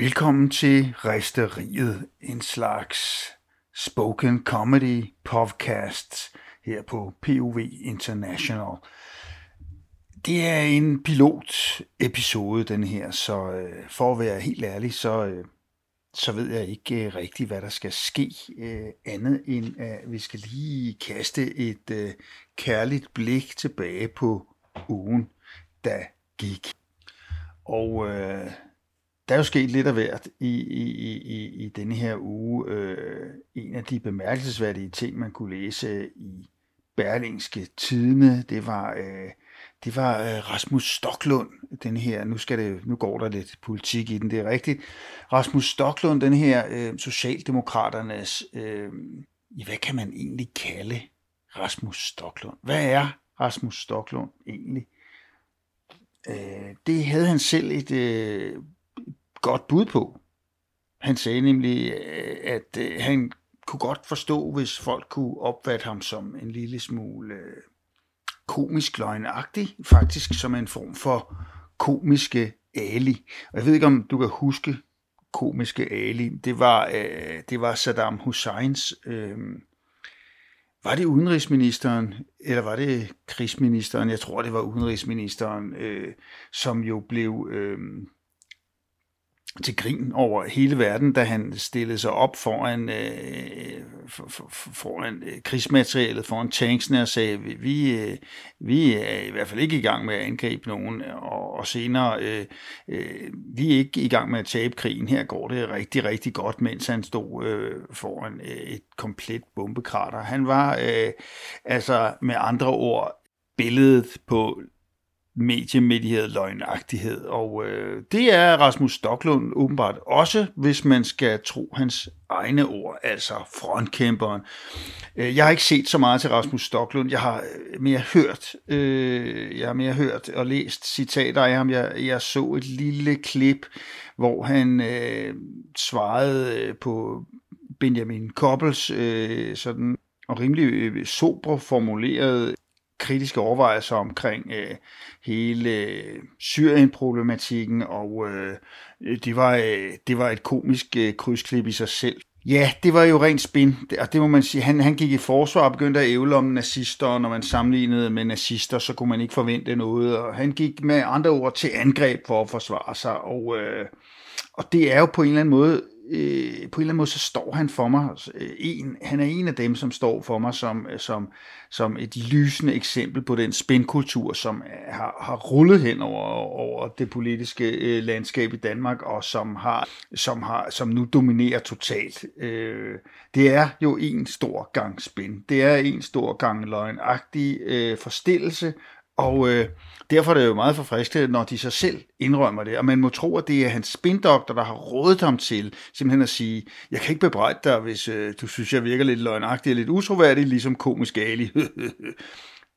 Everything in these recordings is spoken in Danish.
Velkommen til Resteriet, en slags spoken comedy podcast her på POV International. Det er en pilot-episode, den her, så øh, for at være helt ærlig, så, øh, så ved jeg ikke øh, rigtigt, hvad der skal ske øh, andet end, at vi skal lige kaste et øh, kærligt blik tilbage på ugen, der gik. Og øh, der er jo sket lidt af hvert i, i, i, i denne her uge. Øh, en af de bemærkelsesværdige ting, man kunne læse i Berlingske Tidene, det var, øh, det var øh, Rasmus Stoklund, den her, nu, skal det, nu går der lidt politik i den, det er rigtigt. Rasmus Stoklund, den her øh, Socialdemokraternes, øh, hvad kan man egentlig kalde Rasmus Stoklund? Hvad er Rasmus Stoklund egentlig? Øh, det havde han selv et øh, godt bud på. Han sagde nemlig, øh, at øh, han kunne godt forstå, hvis folk kunne opfatte ham som en lille smule øh, komisk løgnagtig, faktisk som en form for komiske Ali. Og jeg ved ikke, om du kan huske komiske Ali. Det var, det var Saddam Husseins øh, var det udenrigsministeren, eller var det krigsministeren? Jeg tror, det var udenrigsministeren, øh, som jo blev øh, til grin over hele verden, da han stillede sig op foran, øh, for, for, foran øh, krigsmaterialet, foran tanksene og sagde, vi, vi, øh, vi er i hvert fald ikke i gang med at angribe nogen, og, og senere, øh, øh, vi er ikke i gang med at tabe krigen, her går det rigtig, rigtig godt, mens han stod øh, foran øh, et komplet bombekrater. Han var øh, altså med andre ord billedet på mediemedihed løgnagtighed, og øh, det er Rasmus Stoklund åbenbart også, hvis man skal tro hans egne ord, altså frontkæmperen. Øh, jeg har ikke set så meget til Rasmus Stoklund, jeg har øh, mere hørt, øh, jeg har mere hørt og læst citater af ham. Jeg, jeg så et lille klip, hvor han øh, svarede øh, på Benjamin Koppels øh, sådan og rimelig øh, sobre formuleret kritiske overvejelser omkring øh, hele øh, Syrien-problematikken, og øh, det, var, øh, det var et komisk øh, krydsklip i sig selv. Ja, det var jo rent spin, og det må man sige. Han, han gik i forsvar og begyndte at ævle om nazister, og når man sammenlignede med nazister, så kunne man ikke forvente noget, og han gik med andre ord til angreb for at forsvare sig, og, øh, og det er jo på en eller anden måde øh, på en eller anden måde, så står han for mig, øh, en, han er en af dem, som står for mig som, øh, som, som et lysende eksempel på den spændkultur, som øh, har, har rullet hen over, over det politiske øh, landskab i Danmark, og som, har, som, har, som nu dominerer totalt. Øh, det er jo en stor gang spænd. Det er en stor gang løgnagtig øh, forstillelse, og øh, derfor er det jo meget forfriskende, når de så selv indrømmer det. Og man må tro, at det er hans spindoktor, der har rådet ham til simpelthen at sige, jeg kan ikke bebrejde dig, hvis øh, du synes, jeg virker lidt løgnagtig og lidt utroværdig, ligesom komisk Ali.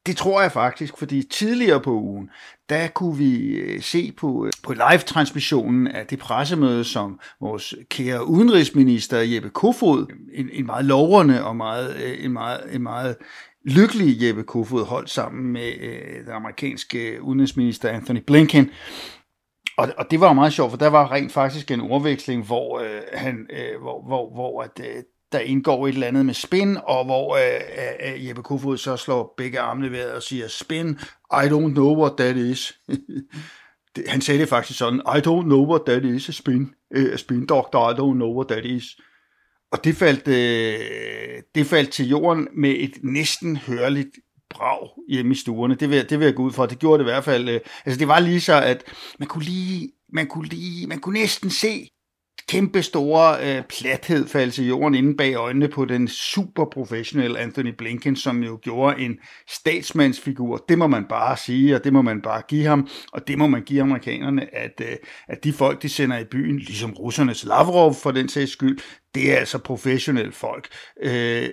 Det tror jeg faktisk, fordi tidligere på ugen, der kunne vi øh, se på, øh, på live-transmissionen af det pressemøde, som vores kære udenrigsminister Jeppe Kofod, en, en meget lovrende og meget, øh, en meget, en meget lykkelige Jeppe Kofod holdt sammen med øh, den amerikanske udenrigsminister Anthony Blinken. Og, og det var jo meget sjovt, for der var rent faktisk en ordveksling, hvor, øh, han, øh, hvor, hvor, hvor at, øh, der indgår et eller andet med spin, og hvor øh, øh, øh Jeppe Kofod så slår begge armene ved og siger, spin, I don't know what that is. han sagde det faktisk sådan, I don't know what that is, a spin, uh, spin doctor, I don't know what that is. Og det faldt, øh, det faldt til jorden med et næsten hørligt brag hjemme i stuerne. Det vil, det vil jeg gå ud fra. Det gjorde det i hvert fald. Øh, altså det var lige så, at man kunne lige, man kunne lige, man kunne næsten se kæmpe store øh, plathed falde til jorden inde bag øjnene på den super professionelle Anthony Blinken, som jo gjorde en statsmandsfigur. Det må man bare sige, og det må man bare give ham, og det må man give amerikanerne, at, øh, at de folk, de sender i byen, ligesom russernes Lavrov for den sags skyld, det er altså professionelle folk. Øh,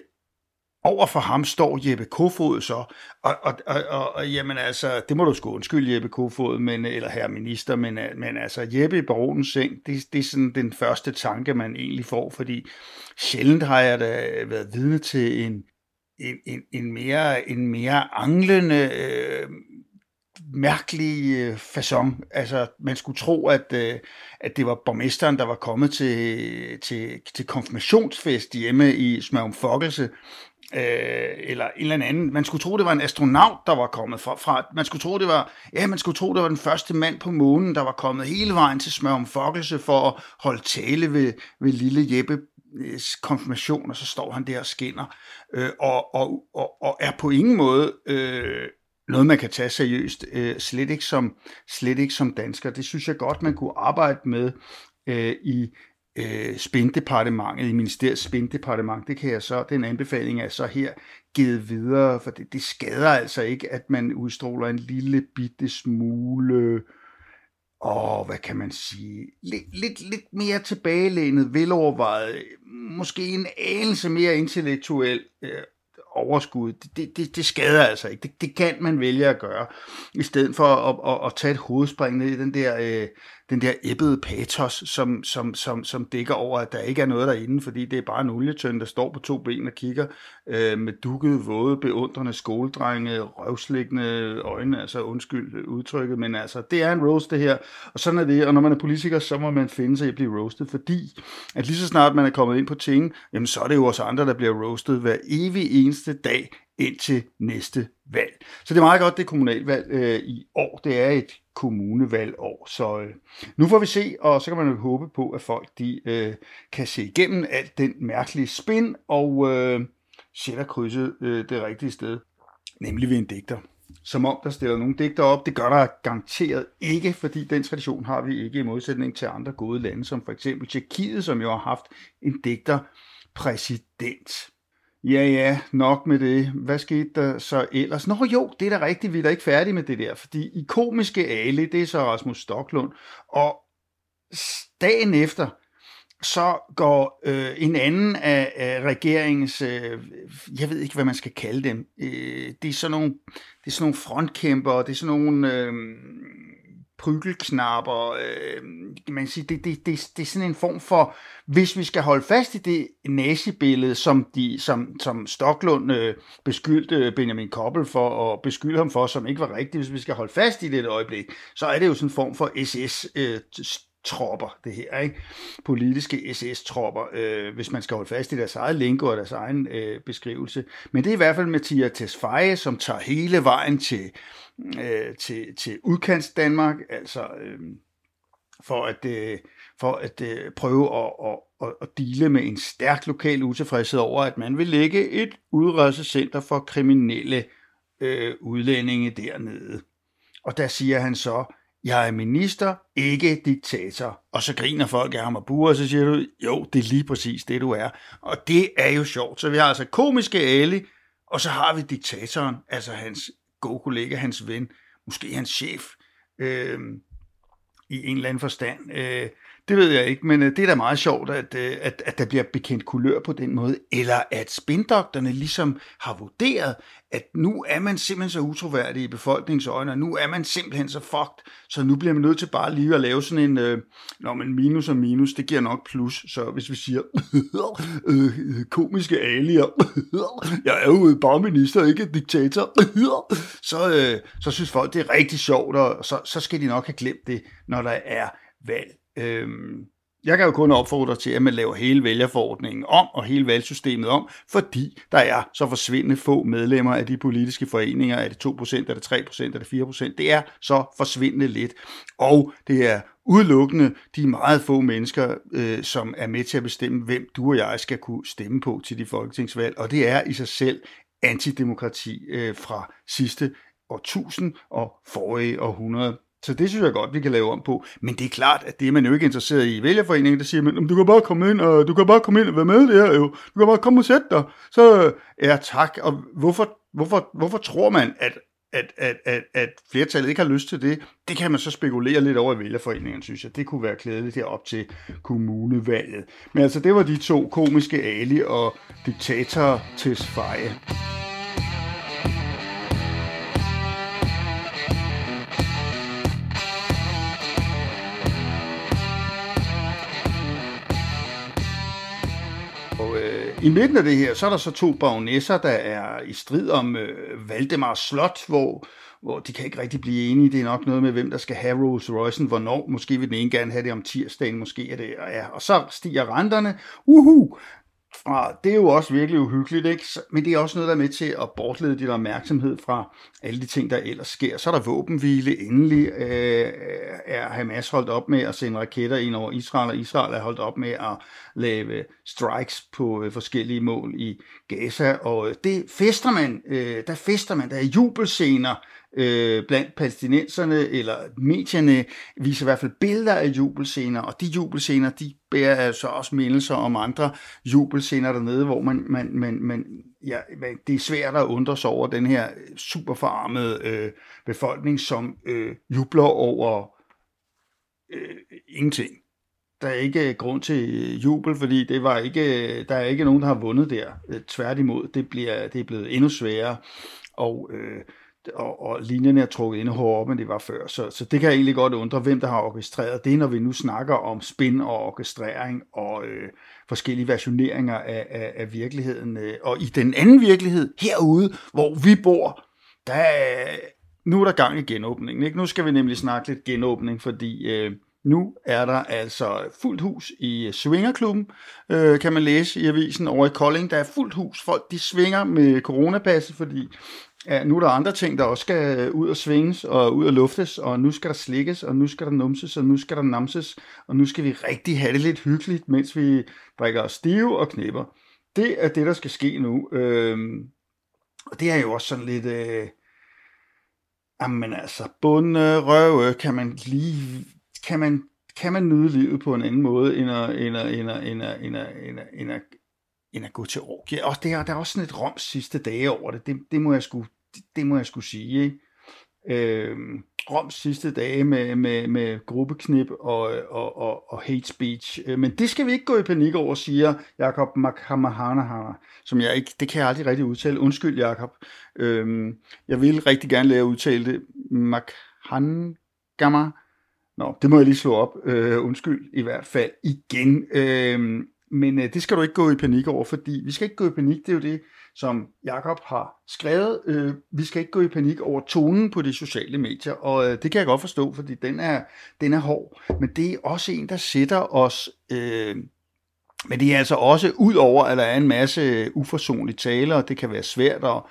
over for ham står Jeppe Kofod så, og, og, og, og, og jamen altså, det må du sgu undskylde Jeppe Kofod, men, eller herre minister, men, øh, men altså Jeppe i baronens seng, det, det er sådan den første tanke, man egentlig får, fordi sjældent har jeg da været vidne til en, en, en, en mere, en mere anglende, øh, mærkelig øh, façon. Altså, man skulle tro, at, øh, at det var borgmesteren, der var kommet til, til, til konfirmationsfest hjemme i Smørum Fokkelse, øh, eller en eller anden. Man skulle tro, det var en astronaut, der var kommet fra, fra. Man skulle tro, det var, ja, man skulle tro, det var den første mand på månen, der var kommet hele vejen til Smørum Fokkelse for at holde tale ved, ved lille Jeppe konfirmation, og så står han der og skinner, øh, og, og, og, og er på ingen måde øh, noget, man kan tage seriøst, øh, slet, ikke som, slet ikke som dansker. Det synes jeg godt, man kunne arbejde med øh, i øh, spindepartementet, i ministeriets spindepartement, Det kan jeg så, den anbefaling er så her givet videre, for det, det skader altså ikke, at man udstråler en lille bitte smule og hvad kan man sige, lidt, lidt, lidt mere tilbagelænet, velovervejet, måske en anelse mere intellektuel øh, overskud, det, det, det skader altså ikke. Det, det kan man vælge at gøre, i stedet for at, at, at tage et hovedspring ned i den der, øh, den der æbbede patos, som, som, som, som dækker over, at der ikke er noget derinde, fordi det er bare en olietøn, der står på to ben og kigger øh, med dukket, våde, beundrende skoledrenge, røvsliggende øjne, altså undskyld udtrykket, men altså, det er en roast det her, og sådan er det, og når man er politiker, så må man finde sig i at blive roasted, fordi at lige så snart man er kommet ind på ting, jamen så er det jo også andre, der bliver roasted hver evig eneste dag, indtil næste valg. Så det er meget godt, det kommunalvalg øh, i år. Det er et kommunevalgår. Så øh, nu får vi se, og så kan man jo håbe på, at folk de øh, kan se igennem alt den mærkelige spin og øh, sætter krydset øh, det rigtige sted, nemlig ved en digter. Som om der stiller nogle digter op. Det gør der garanteret ikke, fordi den tradition har vi ikke i modsætning til andre gode lande, som for eksempel Tjekkiet, som jo har haft en digter præsident. Ja, ja, nok med det. Hvad skete der så ellers? Nå jo, det er da rigtigt, vi er da ikke færdige med det der, fordi i komiske Ali, det er så Rasmus Stoklund, og dagen efter, så går øh, en anden af, af regeringens, øh, jeg ved ikke, hvad man skal kalde dem, øh, det, er sådan nogle, det er sådan nogle frontkæmper, det er sådan nogle... Øh, prygelknapper. Øh, man sige, det, det, det, det er sådan en form for, hvis vi skal holde fast i det nazibillede, som, de, som, som Stoklund øh, beskyldte Benjamin Koppel for og beskylde ham for, som ikke var rigtigt, hvis vi skal holde fast i det et øjeblik, så er det jo sådan en form for SS øh, tropper, det her, ikke? Politiske SS-tropper, øh, hvis man skal holde fast i deres eget lingo og deres egen øh, beskrivelse. Men det er i hvert fald Mathias Tesfaye, som tager hele vejen til, øh, til, til udkants Danmark, altså øh, for at, øh, for at øh, prøve at, at, at, at dele med en stærk lokal utilfredshed over, at man vil lægge et udrejsecenter for kriminelle øh, udlændinge dernede. Og der siger han så, jeg er minister, ikke diktator. Og så griner folk af ham og buer, og så siger du, jo, det er lige præcis det, du er. Og det er jo sjovt. Så vi har altså komiske Ali, og så har vi diktatoren, altså hans god kollega, hans ven, måske hans chef, øh, i en eller anden forstand. Øh, det ved jeg ikke, men øh, det er da meget sjovt, at, øh, at, at der bliver bekendt kulør på den måde, eller at spindokterne ligesom har vurderet, at nu er man simpelthen så utroværdig i befolkningens øjne, og nu er man simpelthen så fucked, så nu bliver man nødt til bare lige at lave sådan en, øh, når man minus og minus, det giver nok plus, så hvis vi siger, øh, øh, komiske alier, jeg er jo bare minister, ikke diktator, så, øh, så synes folk, det er rigtig sjovt, og så, så skal de nok have glemt det, når der er valg. Øhm, jeg kan jo kun opfordre til, at man laver hele vælgerforordningen om og hele valgsystemet om, fordi der er så forsvindende få medlemmer af de politiske foreninger. Er det 2%, er det 3%, er det 4%? Det er så forsvindende lidt. Og det er udelukkende de meget få mennesker, øh, som er med til at bestemme, hvem du og jeg skal kunne stemme på til de folketingsvalg. Og det er i sig selv antidemokrati øh, fra sidste årtusind og forrige århundrede. Så det synes jeg godt, vi kan lave om på. Men det er klart, at det er man jo ikke interesseret i. Vælgerforeningen, der siger, men du kan bare komme ind, og du kan bare komme ind og være med der jo. Du kan bare komme og sætte dig. Så ja, tak. Og hvorfor, hvorfor, hvorfor tror man, at, at, at, at, at flertallet ikke har lyst til det? Det kan man så spekulere lidt over i vælgerforeningen, synes jeg. Det kunne være klædeligt op til kommunevalget. Men altså, det var de to komiske Ali og diktator Tesfaye. I midten af det her, så er der så to baronesser, der er i strid om øh, Valdemars Slot, hvor, hvor de kan ikke rigtig blive enige. Det er nok noget med, hvem der skal have Rolls Royce'en, hvornår. Måske vil den ene gerne have det om tirsdagen, måske er det, ja. Og så stiger renterne. Uhu! Og det er jo også virkelig uhyggeligt, ikke? men det er også noget, der er med til at bortlede din opmærksomhed fra alle de ting, der ellers sker. Så er der våbenhvile. Endelig øh, er Hamas holdt op med at sende raketter ind over Israel, og Israel er holdt op med at lave strikes på øh, forskellige mål i Gaza. Og øh, det fester man, øh, der fester man, der er jubelscener øh, blandt palæstinenserne, eller medierne viser i hvert fald billeder af jubelscener, og de jubelscener, de bærer altså også mindelser om andre jubelscener dernede, hvor man, man, man, man ja, det er svært at undre sig over den her super forarmede øh, befolkning, som øh, jubler over øh, ingenting. Der er ikke øh, grund til øh, jubel, fordi det var ikke, øh, der er ikke nogen, der har vundet der. Tværtimod, det, bliver, det er blevet endnu sværere. Og øh, og, og linjerne er trukket endnu hårdere op, end det var før. Så, så det kan jeg egentlig godt undre, hvem der har orkestreret det, når vi nu snakker om spin og orkestrering og øh, forskellige versioneringer af, af, af virkeligheden. Øh, og i den anden virkelighed, herude, hvor vi bor, der er, nu er der gang i genåbningen. Ikke? Nu skal vi nemlig snakke lidt genåbning, fordi... Øh, nu er der altså fuldt hus i øh, Svingerklubben, øh, kan man læse i avisen over i Kolding. Der er fuldt hus. Folk de svinger med coronapasset, fordi Ja, nu er der andre ting, der også skal øh, ud og svinges og ud og luftes, og nu skal der slikkes, og nu skal der numses, og nu skal der namses, og nu skal vi rigtig have det lidt hyggeligt, mens vi drikker os stive og knipper. Det er det, der skal ske nu. Øhm, og det er jo også sådan lidt... Øh, jamen altså, bundrøve kan man lige... Kan man, kan man nyde livet på en anden måde, end at, end at, end at, end at, end at, end at, end at end at gå til orgie. Og der, der er også sådan et roms sidste dage over det. Det, det må jeg sgu, det, det må jeg sgu sige. Ikke? Øh, Roms sidste dage med, med, med gruppeknip og, og, og, og hate speech. Øh, men det skal vi ikke gå i panik over, siger Jakob Makamahanahana, som jeg ikke, det kan jeg aldrig rigtig udtale. Undskyld, Jakob. Øh, jeg vil rigtig gerne lære at udtale det. Makhangama. Nå, det må jeg lige slå op. Øh, undskyld i hvert fald igen. Øh, men øh, det skal du ikke gå i panik over, fordi vi skal ikke gå i panik, det er jo det, som Jakob har skrevet. Øh, vi skal ikke gå i panik over tonen på de sociale medier, og øh, det kan jeg godt forstå, fordi den er, den er hård. Men det er også en, der sætter os... Øh, men det er altså også ud over, at der er en masse uforsonlige taler, og det kan være svært at,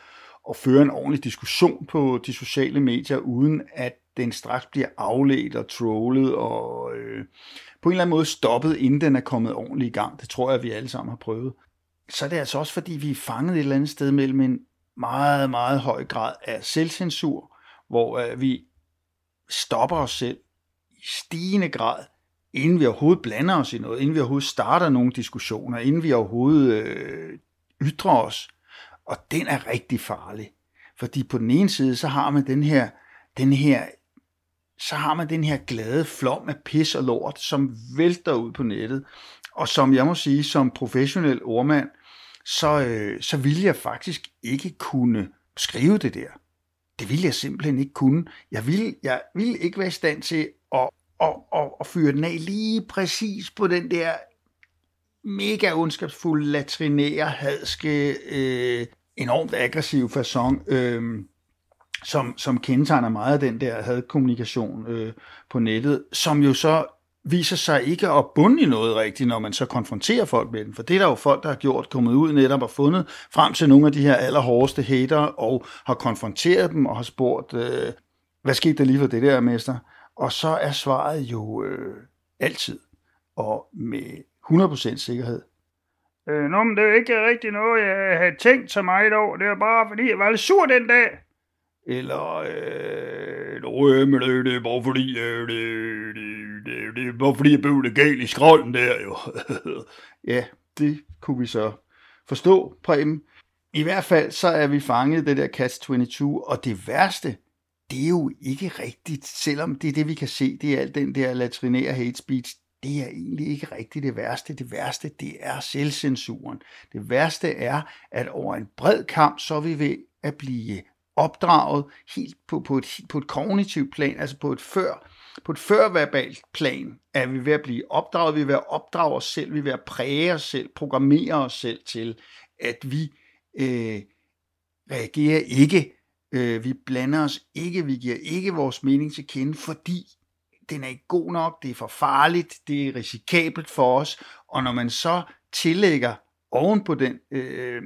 at føre en ordentlig diskussion på de sociale medier, uden at den straks bliver afledt og trollet og... Øh, på en eller anden måde stoppet, inden den er kommet ordentligt i gang. Det tror jeg, vi alle sammen har prøvet. Så er det altså også, fordi vi er fanget et eller andet sted mellem en meget, meget høj grad af selvcensur, hvor øh, vi stopper os selv i stigende grad, inden vi overhovedet blander os i noget, inden vi overhovedet starter nogle diskussioner, inden vi overhovedet øh, ytrer os. Og den er rigtig farlig. Fordi på den ene side, så har man den her, den her så har man den her glade flom af pis og lort, som vælter ud på nettet. Og som jeg må sige, som professionel ordmand, så, øh, så ville jeg faktisk ikke kunne skrive det der. Det ville jeg simpelthen ikke kunne. Jeg ville, jeg ville ikke være i stand til at, at, at, at fyre den af lige præcis på den der mega ondskabsfulde, latrinære, hadske, øh, enormt aggressiv façon. Øh, som, som kendetegner meget af den der hadkommunikation øh, på nettet, som jo så viser sig ikke at bunde i noget rigtigt, når man så konfronterer folk med den. For det er der jo folk, der har gjort, kommet ud netop og fundet frem til nogle af de her allerhårdeste hater, og har konfronteret dem og har spurgt, øh, hvad skete der lige for det der, mester? Og så er svaret jo øh, altid, og med 100% sikkerhed. Øh, Nå, men det er ikke rigtig noget, jeg havde tænkt så meget over. Det var bare, fordi jeg var lidt sur den dag. Eller, øh, Nå, øh, men det, det er bare fordi, øh, det, det, det, det er bare fordi, jeg blev lidt gal i skrolden der, jo. ja, det kunne vi så forstå, Preben. I hvert fald så er vi fanget det der Catch-22, og det værste, det er jo ikke rigtigt, selvom det er det, vi kan se, det er alt den der latrinære hate speech, det er egentlig ikke rigtigt. Det værste. Det værste, det er selvcensuren. Det værste er, at over en bred kamp, så er vi ved at blive opdraget helt på, på, et, på et kognitivt plan, altså på et før, på et førverbalt plan, er vi ved at blive opdraget, vi er ved at opdrage os selv, vi er ved at præge os selv, programmere os selv til, at vi øh, reagerer ikke. Øh, vi blander os ikke, vi giver ikke vores mening til kende, fordi den er ikke god nok, det er for farligt, det er risikabelt for os, og når man så tillægger oven på den øh,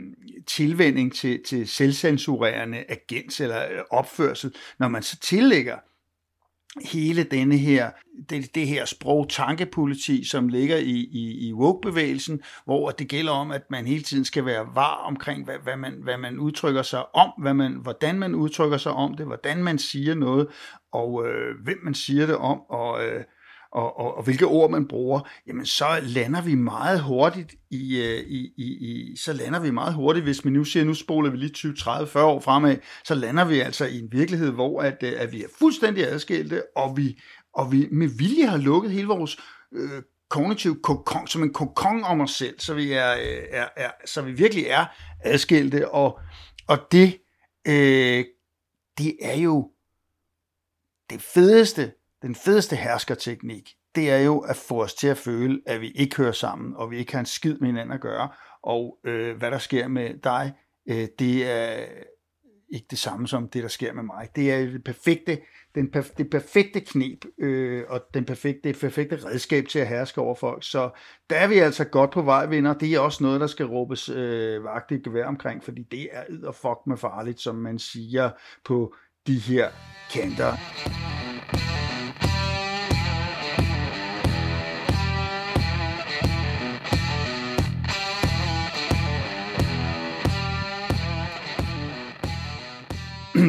tilvænding til, til selvcensurerende agens eller øh, opførsel, når man så tillægger hele denne her, det, det her sprog-tankepoliti, som ligger i, i, i woke-bevægelsen, hvor det gælder om, at man hele tiden skal være var omkring, hvad, hvad, man, hvad man udtrykker sig om, hvad man, hvordan man udtrykker sig om det, hvordan man siger noget, og øh, hvem man siger det om, og, øh, og, og, og hvilke ord man bruger, jamen så lander vi meget hurtigt i, øh, i, i, i så lander vi meget hurtigt, hvis vi nu siger, nu spoler vi lige 20, 30, 40 år fremad, så lander vi altså i en virkelighed, hvor at, øh, at vi er fuldstændig adskilte, og vi, og vi med vilje har lukket hele vores øh, kognitiv kokon, som en kokon om os selv, så vi, er, øh, er, er, så vi virkelig er adskilte, og, og det, øh, det er jo det fedeste, den fedeste herskerteknik, det er jo at få os til at føle, at vi ikke hører sammen, og vi ikke har en skid med hinanden at gøre, og øh, hvad der sker med dig, øh, det er ikke det samme som det, der sker med mig. Det er det perfekte, den, det perfekte knep øh, og den perfekte, det perfekte redskab til at herske over folk. Så der er vi altså godt på vej, venner. Det er også noget, der skal råbes øh, vagtigt gevær omkring, fordi det er fuck med farligt, som man siger på de her kanter.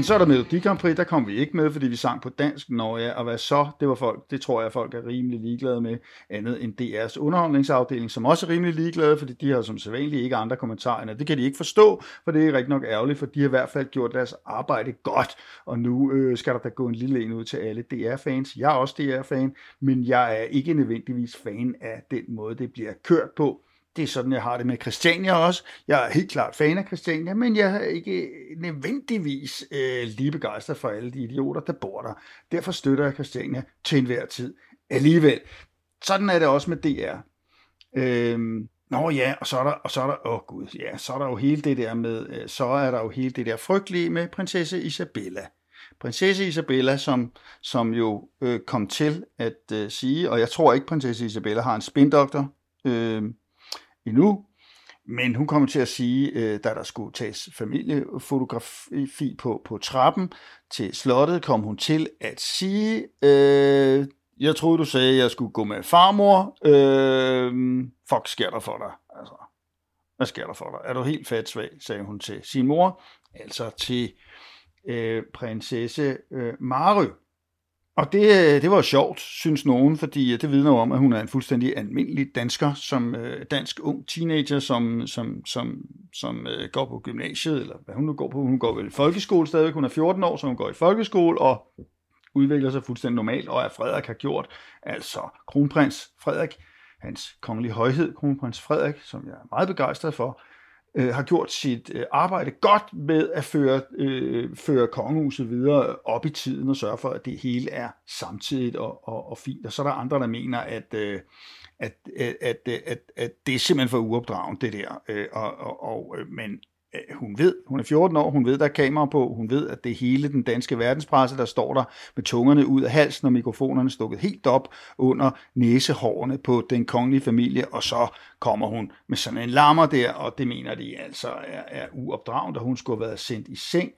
Så er der Melodi Grand Prix, der kom vi ikke med, fordi vi sang på dansk. Nå ja, og hvad så? Det var folk, det tror jeg, folk er rimelig ligeglade med, andet end DR's underholdningsafdeling, som også er rimelig ligeglade, fordi de har som sædvanligt ikke andre kommentarer. Det kan de ikke forstå, for det er rigtig nok ærgerligt, for de har i hvert fald gjort deres arbejde godt, og nu øh, skal der da gå en lille en ud til alle DR-fans. Jeg er også DR-fan, men jeg er ikke nødvendigvis fan af den måde, det bliver kørt på. Det er sådan, jeg har det med Christiania også. Jeg er helt klart fan af Christiania, men jeg er ikke nødvendigvis øh, lige begejstret for alle de idioter, der bor der. Derfor støtter jeg Christiania til enhver tid alligevel. Sådan er det også med DR. Øhm, Nå ja, og så er der, og så er der, åh oh gud, ja, så er der jo hele det der med, øh, så er der jo hele det der frygtelige med prinsesse Isabella. Prinsesse Isabella, som, som jo øh, kom til at øh, sige, og jeg tror ikke, prinsesse Isabella har en spindoktor, øh, endnu. Men hun kommer til at sige, øh, da der skulle tages familiefotografi på, på trappen til slottet, kom hun til at sige, øh, jeg troede, du sagde, at jeg skulle gå med farmor. Øh, fuck sker der for dig? Altså, hvad sker der for dig? Er du helt fatsvag, sagde hun til sin mor, altså til øh, prinsesse øh, Mary. Og det, øh, det var sjovt, synes nogen, fordi øh, det vidner om, at hun er en fuldstændig almindelig dansker, som øh, dansk ung teenager, som, som, som, som øh, går på gymnasiet, eller hvad hun nu går på. Hun går vel i folkeskole stadigvæk. hun er 14 år, så hun går i folkeskole, og udvikler sig fuldstændig normalt, og er Frederik har gjort, altså kronprins Frederik, hans kongelige højhed, kronprins Frederik, som jeg er meget begejstret for, øh, har gjort sit øh, arbejde godt med at føre, øh, føre kongehuset videre op i tiden og sørge for, at det hele er samtidigt og, og, og fint. Og så er der andre, der mener, at, øh, at, at, at, at, at det er simpelthen for uopdragende, det der. Øh, og, og, og, øh, men Øh, hun ved, hun er 14 år, hun ved, der er kamera på, hun ved, at det er hele den danske verdenspresse, der står der med tungerne ud af halsen og mikrofonerne stukket helt op under næsehårene på den kongelige familie, og så kommer hun med sådan en lammer der, og det mener de altså er, er uopdragende, og hun skulle have været sendt i seng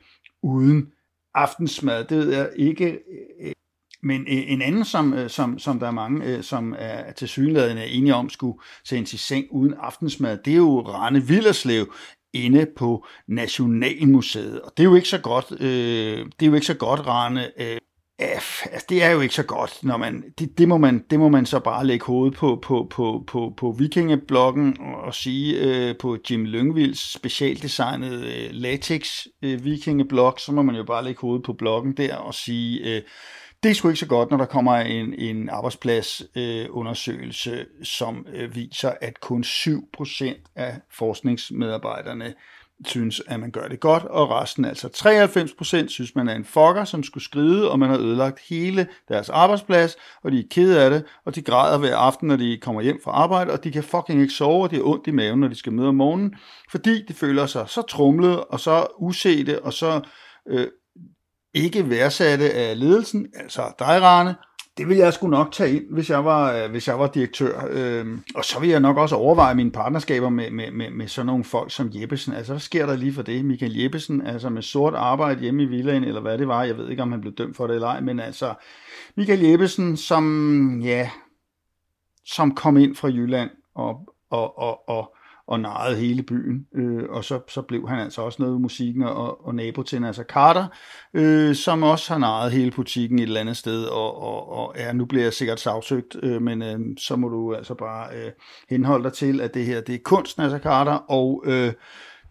uden aftensmad. Det ved jeg ikke øh, men øh, en anden, som, som, som der er mange, som er til synligheden enige om, skulle sendes i seng uden aftensmad, det er jo Rane Villerslev, inde på Nationalmuseet. Og det er jo ikke så godt, øh, det er jo ikke så godt, Rane. Øh, altså, det er jo ikke så godt, når man, det, det, må man, det må man så bare lægge hovedet på, på, på, på, på vikingebloggen og sige øh, på Jim Lyngvilds specialdesignede øh, latex øh, vikingeblog, så må man jo bare lægge hovedet på bloggen der og sige, øh, det er sgu ikke så godt, når der kommer en, en arbejdspladsundersøgelse, øh, som øh, viser, at kun 7% af forskningsmedarbejderne synes, at man gør det godt, og resten, altså 93%, synes, man er en fucker, som skulle skride, og man har ødelagt hele deres arbejdsplads, og de er kede af det, og de græder hver aften, når de kommer hjem fra arbejde, og de kan fucking ikke sove, og de har ondt i maven, når de skal møde om morgenen, fordi de føler sig så trumlet, og så usete, og så øh, ikke værdsatte af øh, ledelsen, altså dig, Rane, det vil jeg sgu nok tage ind, hvis jeg var, øh, hvis jeg var direktør. Øhm, og så vil jeg nok også overveje mine partnerskaber med, med, med, med sådan nogle folk som Jeppesen. Altså, hvad sker der lige for det? Michael Jeppesen, altså med sort arbejde hjemme i villaen, eller hvad det var. Jeg ved ikke, om han blev dømt for det eller ej, men altså, Michael Jeppesen, som, ja, som kom ind fra Jylland og, og, og, og og narrede hele byen. Øh, og så, så blev han altså også noget ved musikken og, og nabo til Nasser altså Carter, øh, som også har narret hele butikken et eller andet sted, og, og, og ja, nu bliver jeg sikkert sagsøgt, øh, men øh, så må du altså bare øh, henholde dig til, at det her det er kunst, Nasser altså Carter, og øh,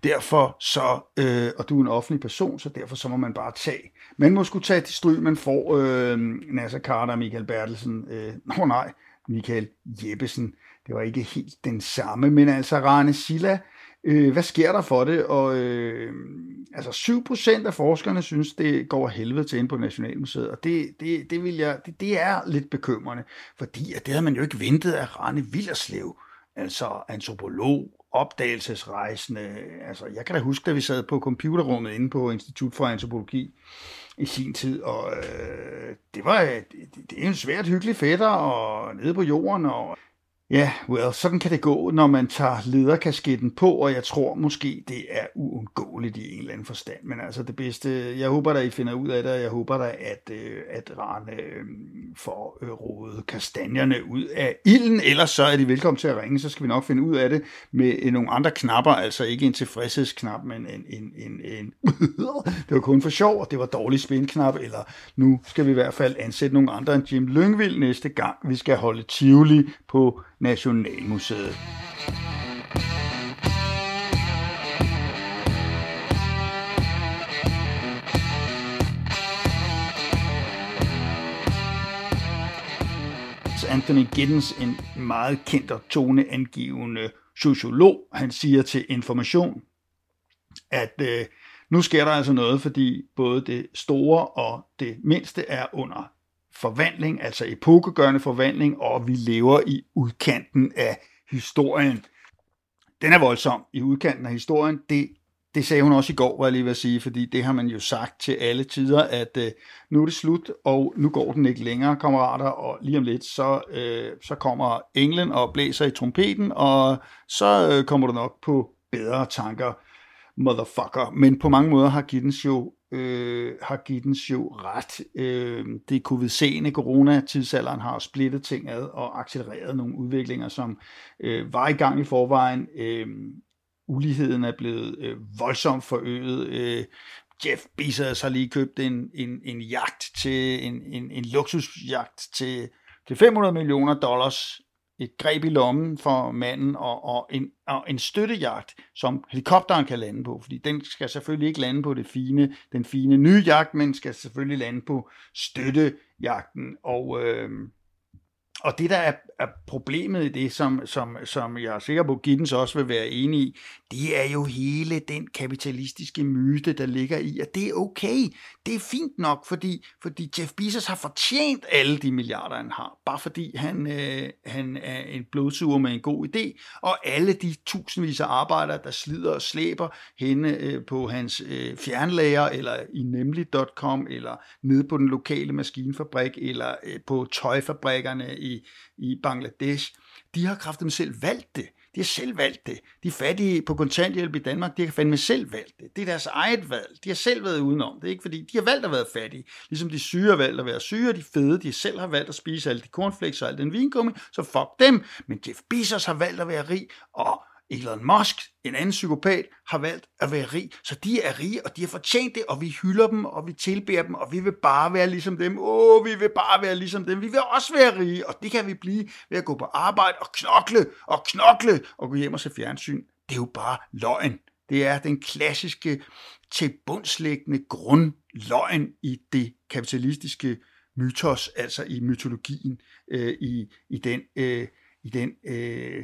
derfor så, øh, og du er en offentlig person, så derfor så må man bare tage. Man må skulle tage til stryg, man får øh, Nasser Carter og Michael Bertelsen. Øh, nå nej, Michael Jeppesen det var ikke helt den samme, men altså Rane Silla, øh, hvad sker der for det? Og øh, altså 7% af forskerne synes, det går helvede til ind på Nationalmuseet, og det, det, det, vil jeg, det, det er lidt bekymrende, fordi at det havde man jo ikke ventet af Rane Villerslev, altså antropolog, opdagelsesrejsende. Altså, jeg kan da huske, da vi sad på computerrummet inde på Institut for Antropologi i sin tid, og øh, det var det, det er en svært hyggelig fætter, og nede på jorden, og Ja, yeah, well, sådan kan det gå, når man tager lederkasketten på, og jeg tror måske, det er uundgåeligt i en eller anden forstand. Men altså det bedste, jeg håber da, I finder ud af det, og jeg håber da, at, øh, at Rane øh, får øh, rodet kastanjerne ud af ilden, ellers så er de velkommen til at ringe, så skal vi nok finde ud af det med nogle andre knapper, altså ikke en tilfredshedsknap, men en, en, en, en det var kun for sjov, og det var dårlig spændknap, eller nu skal vi i hvert fald ansætte nogle andre end Jim Lyngvild næste gang, vi skal holde Tivoli på Nationalmuseet. Anthony Giddens, en meget kendt og toneangivende sociolog, han siger til Information, at øh, nu sker der altså noget, fordi både det store og det mindste er under forvandling, altså epokegørende forvandling, og vi lever i udkanten af historien. Den er voldsom i udkanten af historien. Det, det sagde hun også i går, var jeg lige ved at sige, fordi det har man jo sagt til alle tider, at øh, nu er det slut, og nu går den ikke længere, kammerater, og lige om lidt, så, øh, så kommer englen og blæser i trompeten, og så øh, kommer du nok på bedre tanker, motherfucker. Men på mange måder har Giddens jo øh, har Giddens jo ret. Øh, det covid-19, corona-tidsalderen har splittet ting ad og accelereret nogle udviklinger, som øh, var i gang i forvejen. Øh, uligheden er blevet øh, voldsomt forøget. Øh, Jeff Bezos har lige købt en, en, en jagt til en, en, en luksusjagt til, til 500 millioner dollars et greb i lommen for manden og, og, en, og en støttejagt, som helikopteren kan lande på, fordi den skal selvfølgelig ikke lande på det fine, den fine nye jagt, men skal selvfølgelig lande på støttejagten. Og, øh, og det, der er, er problemet i det, som, som, som jeg er sikker på, Giddens også vil være enig i, det er jo hele den kapitalistiske myte, der ligger i, at det er okay. Det er fint nok, fordi, fordi Jeff Bezos har fortjent alle de milliarder, han har, bare fordi han, øh, han er en blodsuger med en god idé, og alle de tusindvis af arbejdere, der slider og slæber henne øh, på hans øh, fjernlager, eller i nemlig.com, eller nede på den lokale maskinfabrik, eller øh, på tøjfabrikkerne i, i Bangladesh, de har kraften selv valgt det. De har selv valgt det. De fattige på kontanthjælp i Danmark, de har fandme selv valgt det. Det er deres eget valg. De har selv været udenom. Det er ikke fordi, de har valgt at være fattige. Ligesom de syge har valgt at være syge, og de fede, de selv har valgt at spise alle de cornflakes og al den vingummi, så fuck dem. Men Jeff Bezos har valgt at være rig, og Elon Musk, en anden psykopat, har valgt at være rig. Så de er rige, og de har fortjent det, og vi hylder dem, og vi tilbærer dem, og vi vil bare være ligesom dem. Åh, vi vil bare være ligesom dem. Vi vil også være rige, og det kan vi blive ved at gå på arbejde og knokle og knokle og gå hjem og se fjernsyn. Det er jo bare løgn. Det er den klassiske tilbundslæggende grundløgn i det kapitalistiske mytos, altså i mytologien, øh, i, i den, øh, i den øh,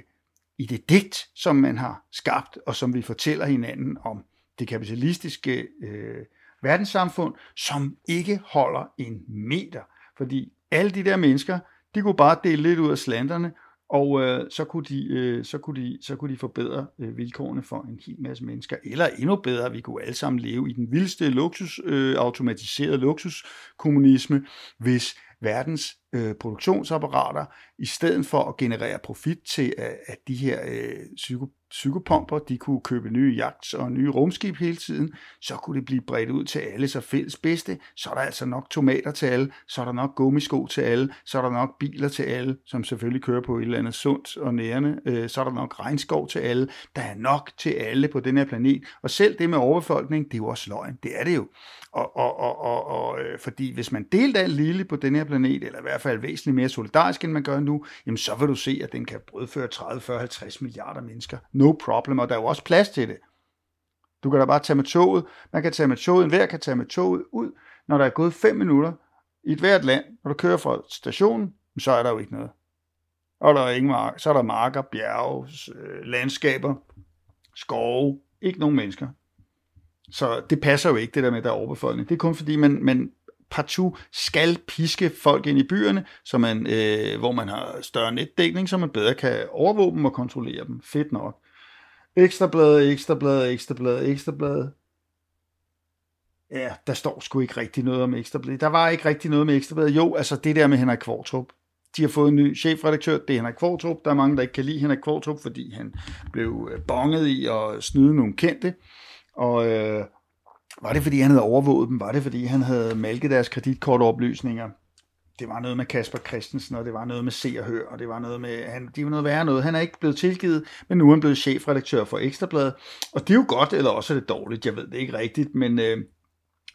i det digt, som man har skabt, og som vi fortæller hinanden om det kapitalistiske øh, verdenssamfund, som ikke holder en meter. Fordi alle de der mennesker, de kunne bare dele lidt ud af slanderne, og øh, så, kunne de, øh, så, kunne de, så kunne de forbedre øh, vilkårene for en hel masse mennesker. Eller endnu bedre, vi kunne alle sammen leve i den vildeste luksus, øh, automatiserede luksuskommunisme, hvis verdens øh, produktionsapparater, i stedet for at generere profit til, at, at de her øh, psyko, psykopomper, de kunne købe nye jagts og nye rumskib hele tiden, så kunne det blive bredt ud til alle, så fælles bedste, så er der altså nok tomater til alle, så er der nok gummisko til alle, så er der nok biler til alle, som selvfølgelig kører på et eller andet sundt og nærende, øh, så er der nok regnskov til alle, der er nok til alle på den her planet, og selv det med overbefolkning, det er jo også løgn, det er det jo, og, og, og, og, og øh, fordi hvis man delte alt lille på den her planet, eller i hvert fald væsentligt mere solidarisk, end man gør nu, jamen så vil du se, at den kan brødføre 30, 40, 50 milliarder mennesker. No problem, og der er jo også plads til det. Du kan da bare tage med toget. Man kan tage med toget, hver kan tage med toget ud, når der er gået 5 minutter i et hvert land. Når du kører fra stationen, så er der jo ikke noget. Og der er ingen mark. Så er der marker, bjerge, øh, landskaber, skove. Ikke nogen mennesker. Så det passer jo ikke, det der med, der er overbefolkning. Det er kun fordi, man, man partout skal piske folk ind i byerne, så man, øh, hvor man har større netdækning, så man bedre kan overvåge dem og kontrollere dem. Fedt nok. Ekstrablad, ekstrablad, ekstrablad, ekstrablad. Ja, der står sgu ikke rigtig noget om ekstrablad. Der var ikke rigtig noget med ekstrablad. Jo, altså det der med Henrik Kvartrup. De har fået en ny chefredaktør, det er Henrik Kvartrup. Der er mange, der ikke kan lide Henrik Kvartrup, fordi han blev øh, bonget i at snyde nogle kendte. Og øh, var det, fordi han havde overvåget dem? Var det, fordi han havde malket deres kreditkortoplysninger? Det var noget med Kasper Christensen, og det var noget med Se og Hør, og det var noget med, han, det var noget værre noget. Han er ikke blevet tilgivet, men nu er han blevet chefredaktør for Ekstrabladet. Og det er jo godt, eller også er det dårligt, jeg ved det ikke rigtigt, men øh,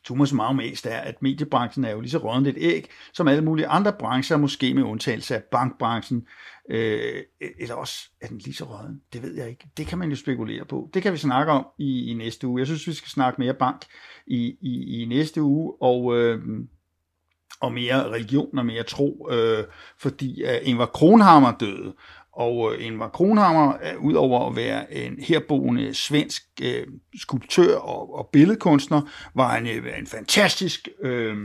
Thomas meget mest er, at mediebranchen er jo lige så rådent et æg, som alle mulige andre brancher, måske med undtagelse af bankbranchen, øh, eller også er den lige så råden. Det ved jeg ikke. Det kan man jo spekulere på. Det kan vi snakke om i, i næste uge. Jeg synes, vi skal snakke mere bank i, i, i næste uge, og, øh, og mere religion og mere tro, øh, fordi øh, Ingvar Kronhammer døde, og øh, en var Kronhammer, øh, udover at være en herboende svensk øh, skulptør og, og billedkunstner, var han øh, en fantastisk øh,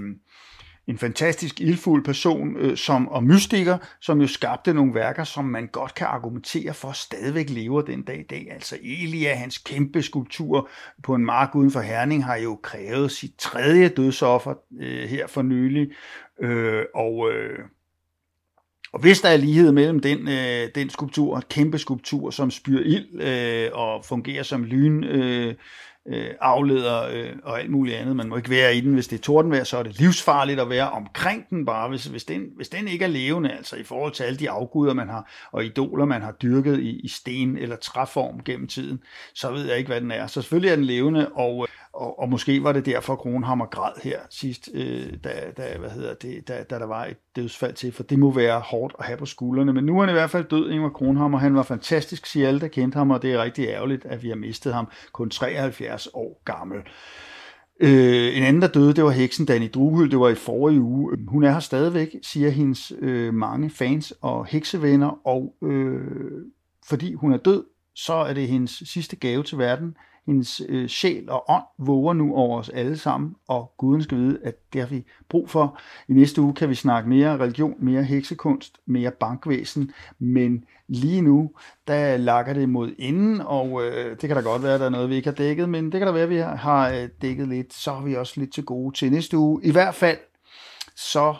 en fantastisk ildfuld person øh, som, og mystiker, som jo skabte nogle værker, som man godt kan argumentere for stadigvæk lever den dag i dag. Altså Elia, hans kæmpe skulptur på en mark uden for Herning, har jo krævet sit tredje dødsoffer øh, her for nylig. Øh, og øh, og hvis der er lighed mellem den, øh, den skulptur, kæmpe skulptur, som spyr ild øh, og fungerer som lyn, øh, øh, afleder øh, og alt muligt andet. Man må ikke være i den, hvis det er tordenvejr, så er det livsfarligt at være omkring den bare, hvis, hvis, den, hvis den ikke er levende, altså i forhold til alle de afguder, man har, og idoler, man har dyrket i, i sten eller træform gennem tiden, så ved jeg ikke, hvad den er. Så selvfølgelig er den levende, og, øh, og, og måske var det derfor, Kronhammer græd her sidst, øh, da, da, hvad hedder det, da, da der var et dødsfald til, for det må være hårdt at have på skuldrene. Men nu er han i hvert fald død, Ingvar Kronhammer. Han var fantastisk, siger alle, der kendte ham, og det er rigtig ærgerligt, at vi har mistet ham kun 73 år gammel. Øh, en anden, der døde, det var heksen Danny Druhyl, det var i forrige uge. Hun er her stadigvæk, siger hendes øh, mange fans og heksevenner, og øh, fordi hun er død, så er det hendes sidste gave til verden. Hendes øh, sjæl og ånd våger nu over os alle sammen, og Guden skal vide, at det har vi brug for. I næste uge kan vi snakke mere religion, mere heksekunst, mere bankvæsen, men lige nu, der lakker det mod inden, og øh, det kan da godt være, at der er noget, vi ikke har dækket, men det kan da være, at vi har øh, dækket lidt, så har vi også lidt til gode til næste uge. I hvert fald, så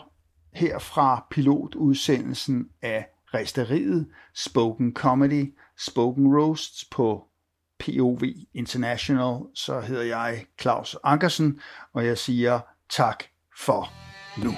her fra pilotudsendelsen af Resteriet, Spoken Comedy, Spoken Roasts på POV International, så hedder jeg Claus Ankersen, og jeg siger tak for nu.